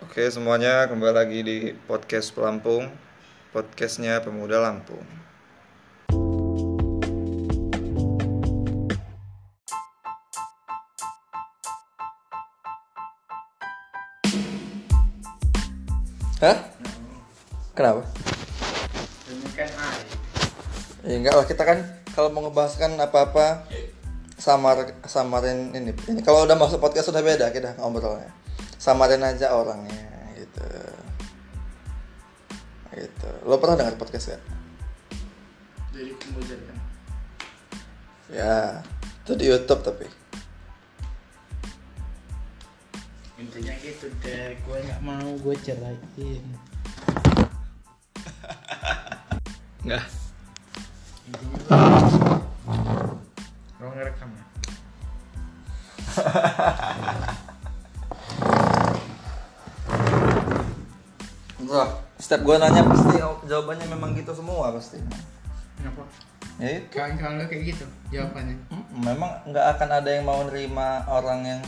Oke semuanya kembali lagi di podcast Pelampung Podcastnya Pemuda Lampung Hah? Kenapa? Ya enggak lah kita kan kalau mau ngebahaskan apa-apa samar samarin ini. Ini kalau udah masuk podcast sudah beda kita ngobrolnya. Samarin aja orangnya gitu. Gitu. Lo pernah dengar podcast gak? Jadi kemudian kan. Ya, itu di YouTube tapi. Intinya gitu deh. Gue nggak mau gue ceraiin. Enggak. Intinya setiap gua nanya pasti jawabannya memang gitu semua pasti. Kenapa? Ya itu. Kawan-kawan lo kayak gitu jawabannya. Mm, Memang nggak akan ada yang mau nerima orang yang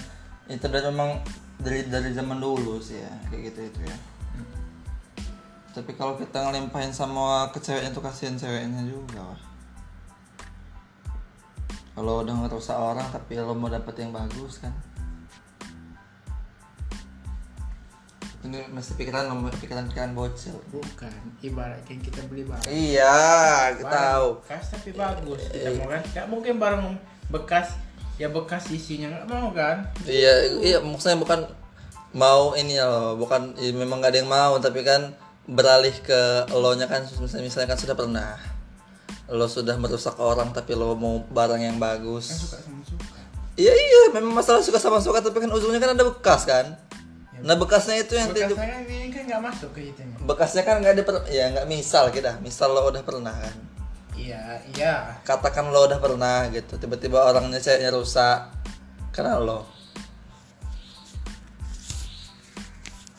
itu dan memang dari dari zaman dulu sih ya kayak gitu itu ya. Tapi kalau kita ngelimpahin sama ke ceweknya tuh kasihan ceweknya juga wah. Kalau udah ngerusak orang tapi lo mau dapet yang bagus kan. Ini mesti pikiran lo pikiran-pikiran bocil. Bukan. Ibarat yang kita beli barang. Iya, kita tahu. Bekas tapi bagus. Kita mau kan? Gak mungkin barang bekas ya bekas isinya nggak mau kan? Iya, iya maksudnya bukan mau ini ya loh, bukan ya memang gak ada yang mau tapi kan beralih ke lo nya kan misalnya, misalnya kan sudah pernah lo sudah merusak orang tapi lo mau barang yang Kan bagus. suka sama suka. Iya iya, memang masalah suka sama suka tapi kan ujungnya kan ada bekas kan. Nah bekasnya itu yang Bekasnya kan ini kan nggak masuk ke itu. bekasnya kan nggak ada per- ya nggak misal kita, misal lo udah pernah kan. Iya, iya. Katakan lo udah pernah gitu, tiba-tiba orangnya ceweknya rusak karena lo.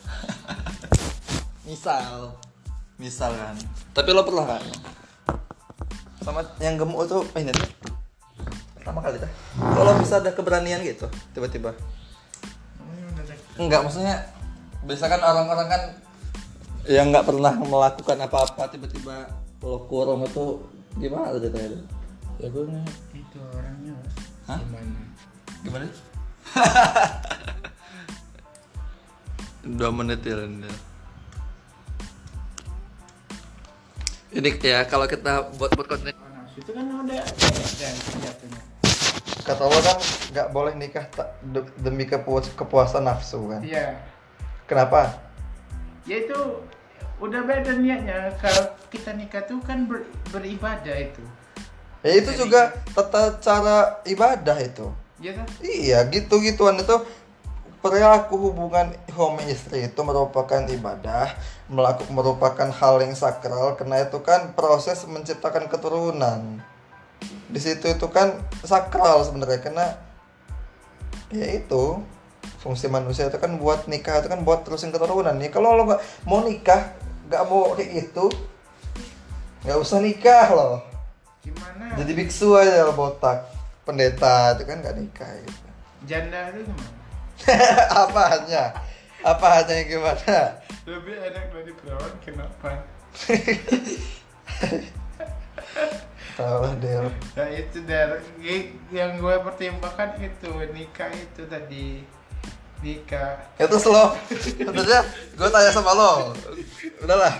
misal, misal kan. Tapi lo pernah kan? Sama yang gemuk itu ini tuh pertama kali tuh. Kalau bisa ada keberanian gitu, tiba-tiba. Enggak, maksudnya biasa kan orang-orang kan yang nggak pernah melakukan apa-apa tiba-tiba lo kurung itu gimana ceritanya? Ya gue nggak itu orangnya Hah? gimana? Gimana? Dua menit ya Lenda. Ini ya kalau kita buat buat konten itu kan udah dan jatuhnya. Kata lo kan nggak boleh nikah demi kepuas kepuasan nafsu kan? Iya. Kenapa? Ya itu udah beda niatnya. Kalau kita nikah tuh kan ber- beribadah itu. Ya itu juga tata cara ibadah itu. Ya kan? Iya, gitu-gituan itu perilaku hubungan suami istri itu merupakan ibadah, melaku, merupakan hal yang sakral karena itu kan proses menciptakan keturunan. Di situ itu kan sakral sebenarnya karena ya itu fungsi manusia itu kan buat nikah itu kan buat terusin keturunan nih. Kalau lo nggak mau nikah, nggak mau kayak gitu, nggak usah nikah loh. Gimana? Jadi biksu aja lo botak, pendeta itu kan nggak nikah gitu. Janda itu gimana? apa hanya apa hanya yang gimana Lebih enak dari perawan kenapa? tahu lah Del Nah itu dari yang gue pertimbangkan itu nikah itu tadi. Nikah. ya terus lo tentunya gue tanya sama lo. Udahlah.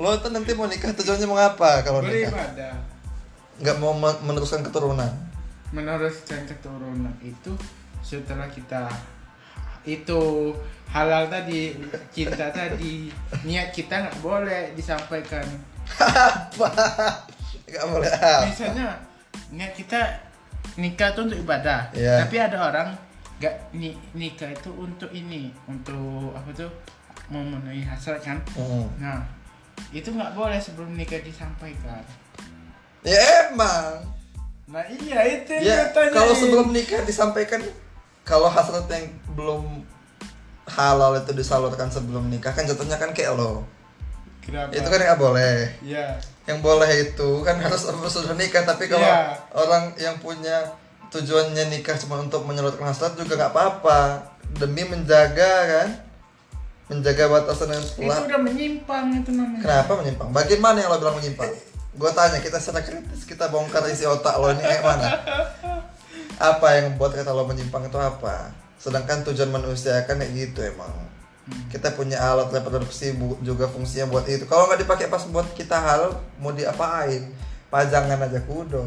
Lo tuh nanti mau nikah tujuannya mau ngapa kalau nikah? Beribadah. nggak mau men- meneruskan keturunan. Meneruskan keturunan itu setelah kita itu halal tadi cinta tadi. Niat kita nggak boleh disampaikan. Apa nggak boleh misalnya niat kita nikah itu untuk ibadah Iya. tapi ada orang nggak ni- nikah itu untuk ini untuk apa tuh memenuhi hasrat kan Hmm. nah itu nggak boleh sebelum nikah disampaikan ya emang nah iya itu ya kalau sebelum nikah disampaikan kalau hasrat yang belum halal itu disalurkan sebelum nikah kan jatuhnya kan kayak lo Kenapa? itu kan nggak boleh Iya. Yang boleh itu kan harus sudah nikah tapi kalau Iya. orang yang punya tujuannya nikah cuma untuk menyalurkan hasrat juga nggak apa-apa. Demi menjaga kan? Menjaga batasan yang itu telah udah menyimpang itu namanya. Kenapa menyimpang? Bagian mana yang lo bilang menyimpang? Gue tanya kita secara kritis kita bongkar isi otak lo ini kayak mana? Apa yang membuat kata lo menyimpang itu apa? Sedangkan tujuan manusia kan kayak gitu emang kita punya alat reproduksi bu- juga fungsinya buat itu. Kalau nggak dipakai pas buat kita hal mau diapain? Pajangan aja kudo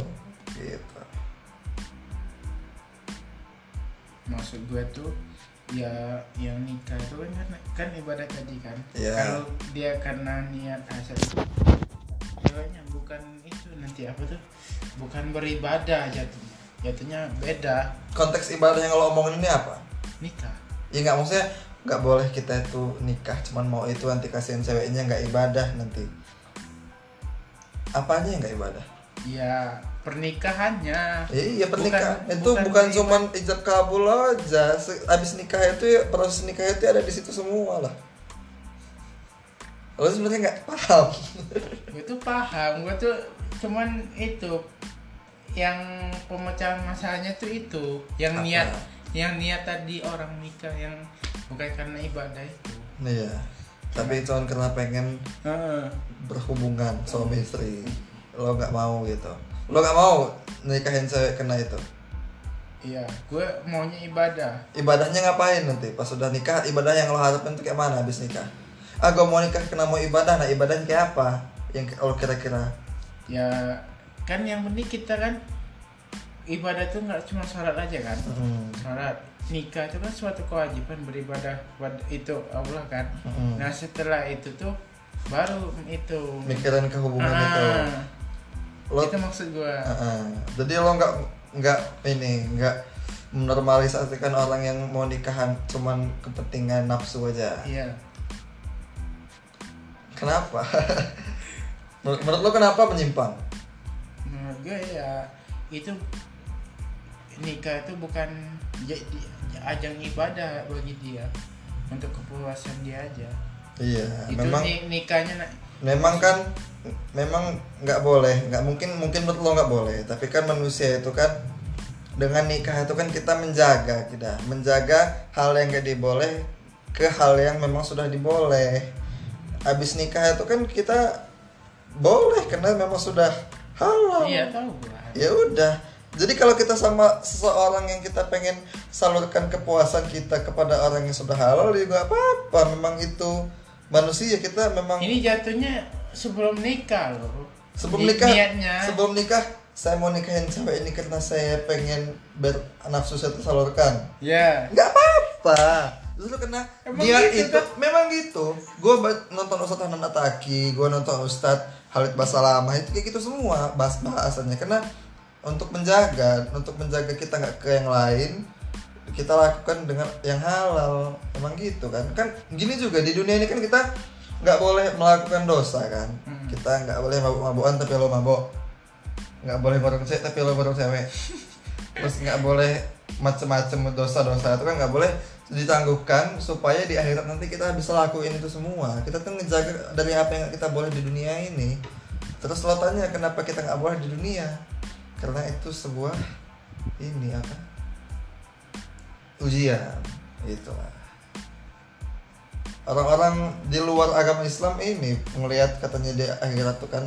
gitu. Maksud gue tuh ya yang nikah itu kan kan, ibadah tadi kan. Iya. kalau dia karena niat asal ceweknya bukan itu nanti apa tuh? Bukan beribadah jatuhnya. Jatuhnya beda. Konteks ibadah yang lo omongin ini apa? Nikah. Ya nggak maksudnya nggak boleh kita itu nikah cuman mau itu nanti kasihin ceweknya nggak ibadah nanti. Apanya yang nggak ibadah? Ya pernikahannya. Iya pernikahan Bukan- itu bukan bukan, cuman ijab kabul aja. Abis nikah itu ya proses nikah itu ada di situ semua lah. Lo sebenarnya nggak paham. Gue tuh paham. Gue tuh cuman itu. Yang pemecahan masalahnya tuh itu. Yang Apa? niat yang niat tadi orang nikah yang bukan karena ibadah itu. Iya. Tapi cuman karena pengen Heeh. berhubungan suami istri. Lo nggak mau gitu. Lo nggak mau nikahin cewek kena itu? Iya gue maunya ibadah. Ibadahnya ngapain nanti? Pas sudah nikah ibadah yang lo harapin tuh kayak mana habis nikah? Ah gue mau nikah kena mau ibadah nah ibadahnya kayak apa? Yang lo kira-kira? Ya kan yang penting kita kan ibadah tuh nggak cuma sholat aja kan? Hmm. sholat nikah itu kan suatu kewajiban beribadah itu Allah kan? Hmm. nah setelah itu tuh baru itu. Mikirin kehubungan itu. Ah, lo itu maksud gue Heeh. jadi lo nggak nggak ini nggak menormalisasikan orang yang mau nikahan cuman kepentingan nafsu aja? Iya. Kenapa? Menurut, menurut lo kenapa menyimpang? Menurut gue ya itu nikah itu bukan ajang ibadah bagi dia untuk kepuasan dia aja. Iya itu memang ni- nikahnya memang kan memang nggak boleh nggak mungkin mungkin menurut lo nggak boleh tapi kan manusia itu kan dengan nikah itu kan kita menjaga kita menjaga hal yang gak diboleh ke hal yang memang sudah diboleh. Habis nikah itu kan kita boleh karena memang sudah halal. Iya tahu ya udah jadi kalau kita sama seseorang yang kita pengen salurkan kepuasan kita kepada orang yang sudah halal juga apa apa memang itu manusia kita memang ini jatuhnya sebelum nikah loh. Sebelum Ni- nikah niatnya. sebelum nikah saya mau nikahin cewek ini karena saya pengen bernafsu saya tersalurkan. Ya. Nggak apa-apa. Justru karena Emang dia gitu, itu kan? memang gitu. Gue nonton Ustadz Hanan Ataki gue nonton Ustadz Halid Basalamah itu kayak gitu semua bahas bahasannya karena untuk menjaga untuk menjaga kita nggak ke yang lain kita lakukan dengan yang halal. Emang gitu kan? Kan gini juga di dunia ini kan kita nggak boleh melakukan dosa kan? Hmm. kita nggak boleh mabuk-mabukan tapi lo mabuk. Nggak boleh bareng cewek tapi lo bareng cewek. Terus nggak boleh macem-macem dosa-dosa. Itu kan nggak boleh ditangguhkan supaya di akhirat nanti kita bisa lakuin itu semua. Kita kan ngejaga dari apa yang kita boleh di dunia ini. Terus lo tanya kenapa kita nggak boleh di dunia karena itu sebuah ini apa? Ujian gitu lah. Orang-orang di luar agama Islam ini melihat katanya di akhirat tuh kan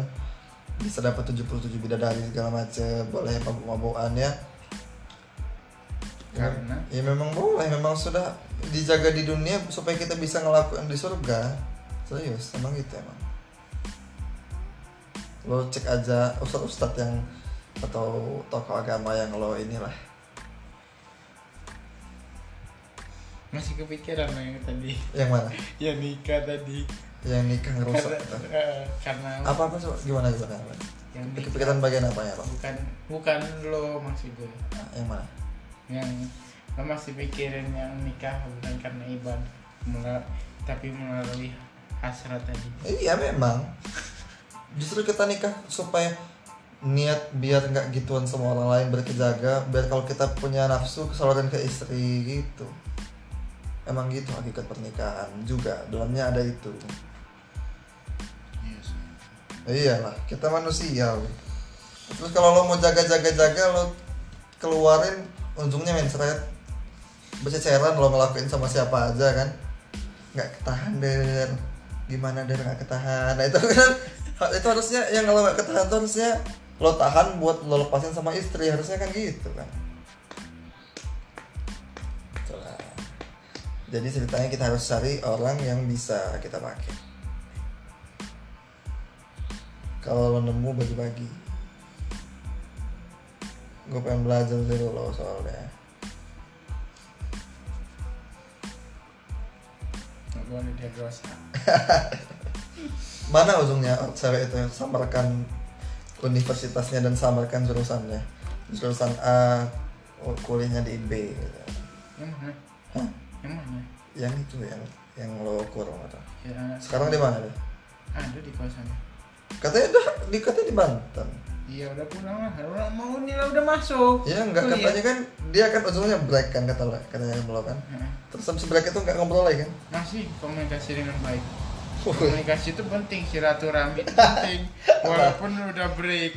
bisa dapat 77 bidadari segala macam boleh mabuk-mabukan ya. Karena? ya memang boleh memang sudah dijaga di dunia supaya kita bisa ngelakuin di surga. Serius emang gitu emang. Lo cek aja ustadz-ustadz yang atau tokoh agama yang lo inilah? Masih kepikiran lo yang tadi. Yang mana? Ya nikah tadi. Yang nikah ngerusak karena, itu. eh, karena apa apa coba gimana gimana yang nikah kepikiran bagian apa ya bang bukan bukan lo maksud gue yang mana? Yang lo masih pikirin yang nikah bukan karena ibadah mula- tapi melalui hasrat tadi. Iya memang. Justru kita nikah supaya niat biar nggak gituan sama orang lain biar kejaga biar kalau kita punya nafsu kesaluran ke istri gitu. Emang gitu hakikat pernikahan juga dalamnya ada itu. Iyalah kita manusia. Terus kalau lo mau jaga-jaga-jaga lo keluarin ujungnya mensret bececeran lo ngelakuin sama siapa aja kan nggak ketahan der gimana der nggak ketahan nah itu kan itu harusnya yang kalau nggak ketahan tuh harusnya lo tahan buat lo lepasin sama istri harusnya kan gitu kan? Itulah. jadi ceritanya kita harus cari orang yang bisa kita pakai. Kalau lo nemu bagi-bagi. Gue pengen belajar dari lo soalnya. Dia mana ujungnya cewek itu samarkan universitasnya dan samarkan jurusannya. Jurusan A oh, kuliahnya di B gitu. yang mana? Hah? yang mana? Yang itu yang yang lo kurang atau ya sekarang di mana deh ada di kosannya katanya udah di katanya di Banten. Iya udah pulang lah. Udah mau nih lah udah masuk. Ya enggak Kuliah. katanya kan dia kan ujungnya break kan kata katanya lo kan. Heeh. terus habis break itu nggak ngobrol lagi kan? Masih komunikasi dengan baik komunikasi itu penting silaturahmi itu penting. Walaupun udah break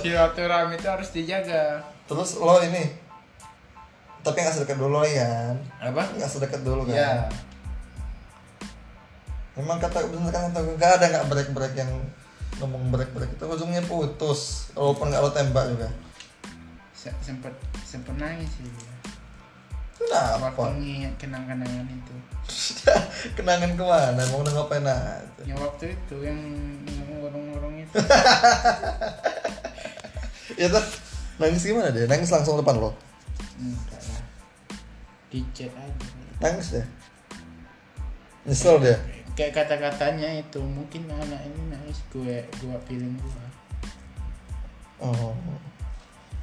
silaturahmi itu harus dijaga. Terus lo ini tapi nggak sedekat dulu ya apa? Nggak sedekat dulu kan? Ya Memang kata bener kan kata nggak ada nggak break break yang ngomong break break itu. Ujungnya putus walaupun nggak lo tembak juga. Se- sempet sempet nangis sih kenapa? Waktu nginget kenang-kenangan itu. Kenangan ke mana? Mau ngapain aja? Yang waktu itu yang ngurung-ngurung itu. Ya tuh nangis gimana dia nangis langsung depan lo? Enggak lah. Di chat aja. Nangis deh? Nyesel dia kayak kata-katanya itu mungkin anak ini nangis gue gue feeling gue oh.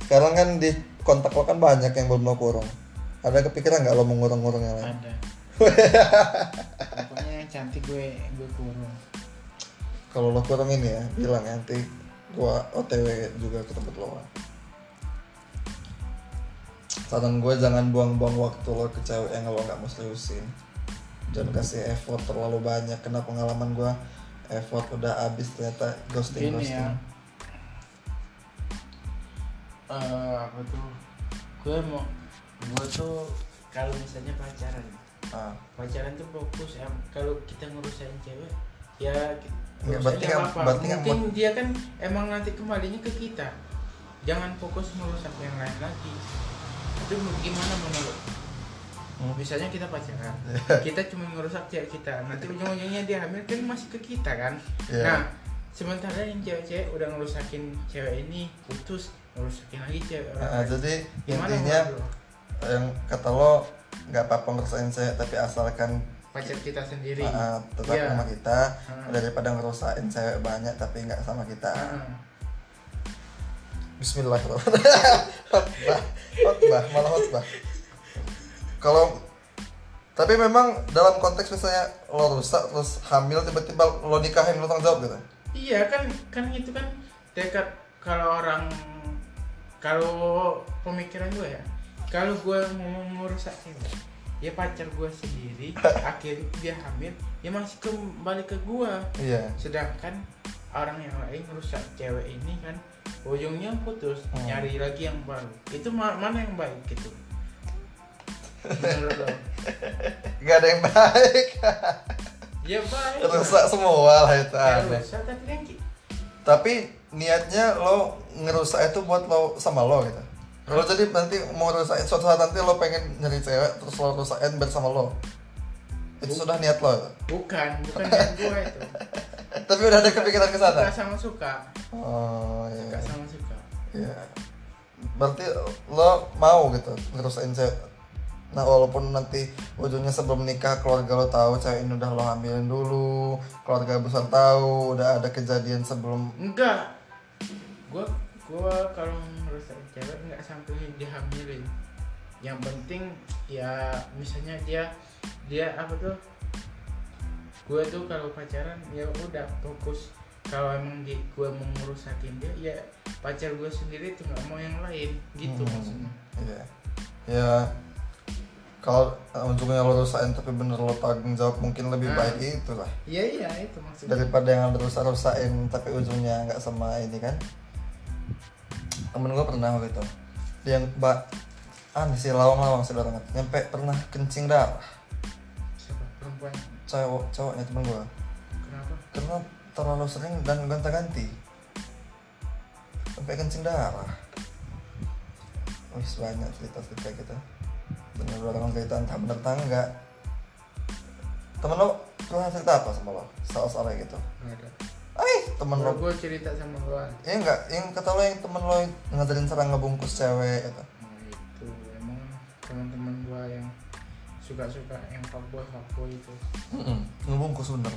sekarang kan di kontak lo kan banyak yang belum lo kurung ada kepikiran nggak lo mau ngurung-ngurung yang lain? Ada. Pokoknya yang cantik gue gue kurung. Kalau lo kurung ini ya bilang ya, nanti gua otw juga ke tempat lo. Saran gue jangan buang-buang waktu lo ke cewek yang lo nggak mau seriusin. Jangan kasih effort terlalu banyak. Karena pengalaman gue effort udah habis ternyata ghosting gini ghosting. Ya eh apa tuh? Gue mau gue tuh kalau misalnya pacaran ah. pacaran tuh fokus em kalau kita ngurusin cewek ya Ya, berarti kan- apa-apa. berarti kan mungkin dia kan emang nanti kembalinya ke kita jangan fokus ngurusin yang lain lagi itu gimana menurut Hmm. misalnya kita pacaran kita cuma ngerusak cewek kita nanti ujung-ujungnya dia hamil kan masih ke kita kan Iya. nah sementara yang cewek-cewek udah ngerusakin cewek ini putus ngerusakin lagi cewek orang Nah, lain. jadi gimana intinya menurut? Yang kata lo nggak apa-apa ngerusakin cewek tapi asalkan pacar kita sendiri. Uh, tetap Iya. sama kita. Hmm. daripada ngerusakin cewek banyak tapi nggak sama kita. Heeh. Bismillahirrahmanirrahim. Khotbah. Khotbah malah khotbah. Kalau tapi memang dalam konteks misalnya lo rusak terus hamil tiba-tiba lo nikahin lo tanggung jawab gitu? Iya kan kan itu kan. Dekat kalau orang kalau pemikiran gue ya kalau gue mau merusak cewek ya pacar gue sendiri akhirnya dia hamil ya masih kembali ke gue iya. Sedangkan orang yang lain merusak cewek ini kan ujungnya putus Hmm. nyari lagi yang baru. Itu ma- mana yang baik gitu nggak ada yang baik. Ya baik. Rusak semua lah itu ya aneh. rusak tapi kan tapi niatnya lo ngerusak itu buat lo sama lo gitu kalau jadi nanti mau rusakin suatu saat nanti lo pengen nyari cewek terus lo rusakin bersama lo. Itu sudah niat lo. Bukan bukan yang gue itu. Tapi udah ada kepikiran ke sana? Suka sama suka. Oh suka iya sama suka. Iya. Berarti lo mau gitu ngerusain cewek? Nah walaupun nanti ujungnya sebelum nikah keluarga lo tahu cewek ini udah lo hamilin dulu keluarga besar tahu udah ada kejadian sebelum enggak. Gue gue kalau merusak cewek nggak sampai dihamilin yang penting ya misalnya dia dia apa tuh gue tuh kalau pacaran ya udah fokus kalau emang di gue mau ngerusakin dia ya pacar gue sendiri tuh nggak mau yang lain gitu Hmm. maksudnya Iya. Ya kalau uh, ujungnya lo rusakin tapi bener lo tanggung jawab mungkin lebih Ah. baik itu lah iya iya itu maksudnya daripada yang rusak rusakin tapi ujungnya nggak sama ini kan. Temen gue pernah waktu itu. Dia yang mbak aneh sih lawang-lawang sih banget nyampe pernah kencing darah siapa? Perempuan? Cowok cowoknya temen gue kenapa? Karena terlalu sering dan gonta-ganti. Sampai kencing darah wis banyak cerita-cerita kita. Bener orang cerita. Entah bener entah enggak. Temen lo pernah cerita apa sama lo? Soal-soal kayak gitu. Nggak ada temen lo gue cerita sama lo ya enggak yang kata lo yang temen lo yang ngajarin cara ngebungkus cewek gitu. Nah itu. Emang teman-teman gue yang suka-suka yang fuckboy fuckboy itu. Mm-mm, ngebungkus bener.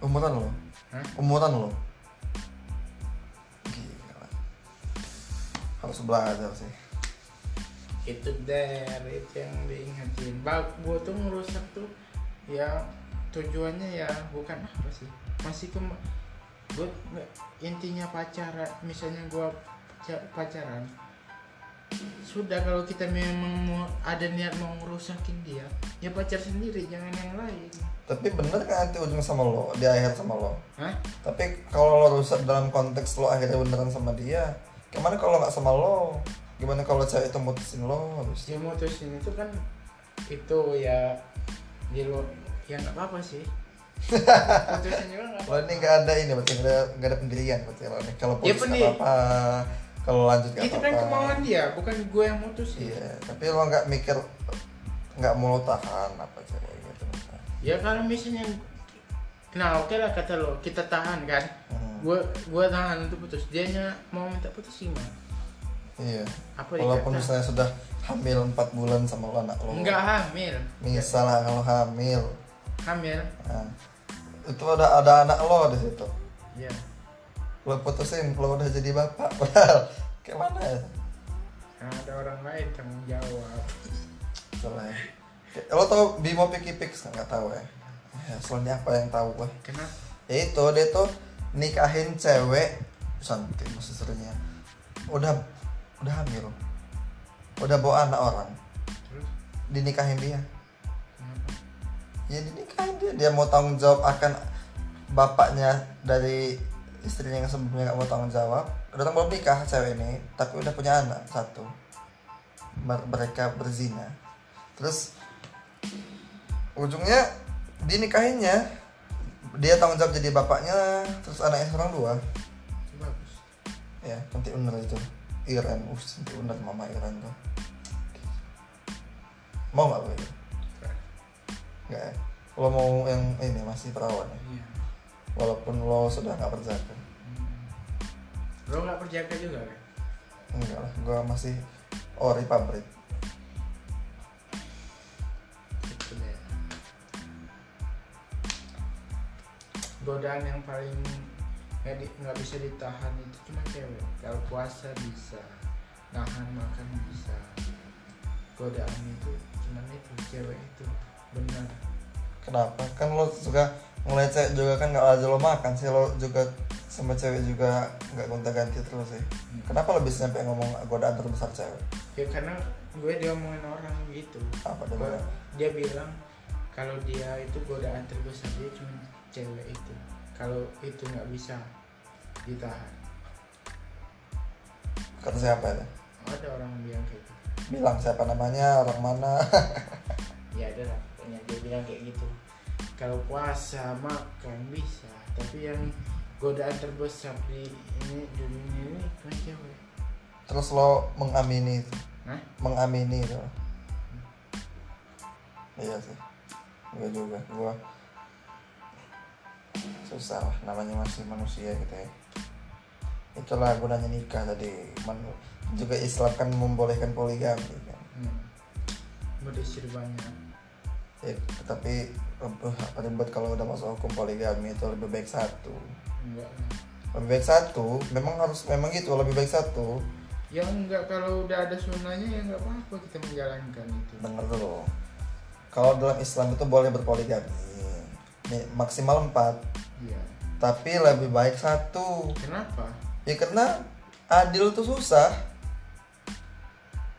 Umuran lo Hah? umuran lo Gila. harus belajar sih. Itu der itu yang diingetin bak gue tuh ngerusak tuh ya tujuannya ya bukan apa sih masih ke gue intinya pacaran misalnya gue pacaran sudah kalau kita memang mau ada niat mau ngerusakin dia ya pacar sendiri jangan yang lain. Tapi bener kan nanti ujung sama lo di akhir sama lo? Hah? tapi kalau lo rusak dalam konteks lo akhirnya beneran sama dia gimana kalau nggak sama lo? Gimana kalau cewek itu mutusin lo habis? Dia mutusin itu kan itu ya di lo ya nggak apa-apa sih lo ini nggak? Ada ini berarti nggak ada, nggak ada pendirian berarti lo ini. Kalau Ya, putus pendi- nggak apa kalau lanjut nggak itu apa-apa. kan kemauan dia bukan gue yang mutusin iya tapi lo nggak mikir nggak mau lo tahan apa cewek gitu. Misalnya. ya kalau misalnya nah oke lah kata lo kita tahan kan? Hmm, gue gue tahan untuk putus. Dianya mau minta putus gimana? Iya. Apa walaupun dikata misalnya sudah hamil 4 bulan sama lo anak lo. Enggak hamil. Misal lah kalau hamil hamil. Nah, itu ada ada anak lo di situ? Ya lo putusin lo udah jadi bapak padahal. Kayak mana ya? Nah, ada orang lain tanggung jawab. Ya. Kayak- lo tau Bimo Piki Pix? Nggak tahu ya ya soalnya apa yang tahu gue kenapa? Ya itu dia tuh nikahin cewek masih seringnya udah udah hamil. Udah bawa anak orang. Terus? Dinikahin dia ya dinikahin dia dia mau tanggung jawab akan bapaknya dari istrinya yang sebelumnya nggak mau tanggung jawab udah belum nikah cewek ini tapi udah punya anak satu. Mer- mereka berzina. Terus ujungnya dinikahinnya dia tanggung jawab jadi bapaknya terus anaknya seorang dua. Bagus. Ya nanti bener itu. Iren uh nanti bener mama Iren tuh. Mau nggak begitu nggak ya? Lo mau yang ini masih perawan ya? Iya. Walaupun lo sudah nggak berjaga lo nggak berjaga juga kan enggak lah gua masih ori pabrik. Gitu godaan yang paling nggak di- nggak bisa ditahan itu cuma cewek. Kalau puasa bisa nahan makan bisa. Godaan itu cuma itu cewek itu benar. Kenapa? Kan lo suka mulai cewek juga kan nggak aja lo makan sih lo juga sama cewek juga nggak gonta ganti terus sih. Kenapa lo bisa sampai ngomong godaan terbesar cewek? Ya karena gue diomongin orang gitu. Apa dia bilang? dia bilang kalau dia itu godaan terbesar dia cuma cewek itu. Kalau itu nggak bisa ditahan. Kata siapa itu? Ada orang bilang kayak gitu. Bilang siapa namanya orang mana? Ya ada lah pokoknya dia bilang kayak gitu. Kalau puasa makan bisa. Tapi yang godaan terbesar di ini dunia ini kan cewek terus lo mengamini itu? Hah? mengamini itu? Iya sih. Gue juga. Gue susah lah. Namanya masih manusia gitu ya. Itulah gunanya nikah tadi. Men- juga Islam kan membolehkan poligami kan? Hmm. beristri banyak ya, tapi apa ribet kalau udah masuk hukum poligami itu lebih baik satu. Enggak. Lebih baik satu memang harus memang gitu lebih baik satu. Ya enggak kalau udah ada sunnahnya ya enggak apa-apa kita menjalankan itu. Denger dulu kalau dalam Islam itu boleh berpoligami. Nih, maksimal empat. Iya. Tapi lebih baik satu. Kenapa? Ya karena adil tuh susah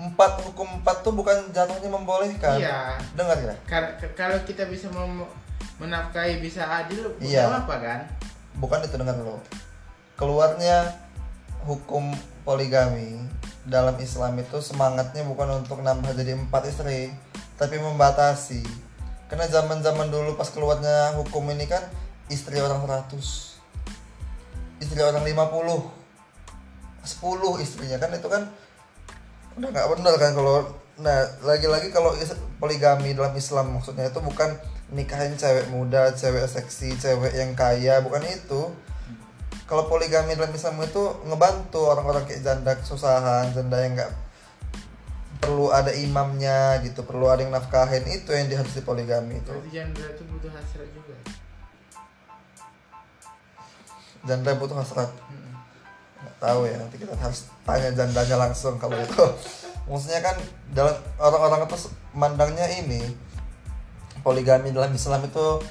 empat hukum empat tuh bukan jatuhnya membolehkan. Iya. Dengar ya kalau kita bisa mem- menafkahi bisa adil bukan Iya. apa kan? Bukan itu dengar dulu. Keluarnya hukum poligami dalam Islam itu semangatnya bukan untuk nambah jadi empat istri tapi membatasi. Karena zaman zaman dulu pas keluarnya hukum ini kan istri orang 100 istri orang 50 10 istrinya kan itu kan udah nggak benar kan kalau nah lagi-lagi kalau poligami dalam Islam maksudnya itu bukan nikahin cewek muda cewek seksi cewek yang kaya bukan itu kalau poligami dalam Islam itu ngebantu orang-orang kayak janda kesusahan janda yang nggak perlu ada imamnya gitu perlu ada yang nafkahin itu yang harus di poligami itu Berarti janda itu butuh hasrat juga. janda butuh hasrat Mm-mm. Tahu ya nanti kita harus tanya jandanya langsung kalau itu. Maksudnya kan dalam orang-orang itu mandangnya ini poligami dalam Islam itu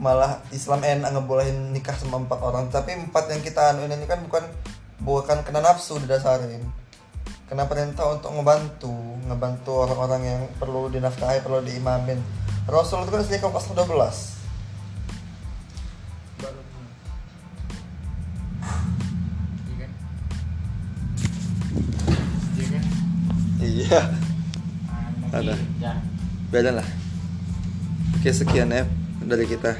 malah Islam enak ngebolehin nikah sama empat orang. Tapi empat yang kita anu ini kan bukan bukan kena nafsu didasarin. Kena perintah untuk ngebantu ngebantu orang-orang yang perlu dinafkahi perlu diimamin. Rasul itu kan selingkuh pas 12 Beda lah. Oke sekian ya dari kita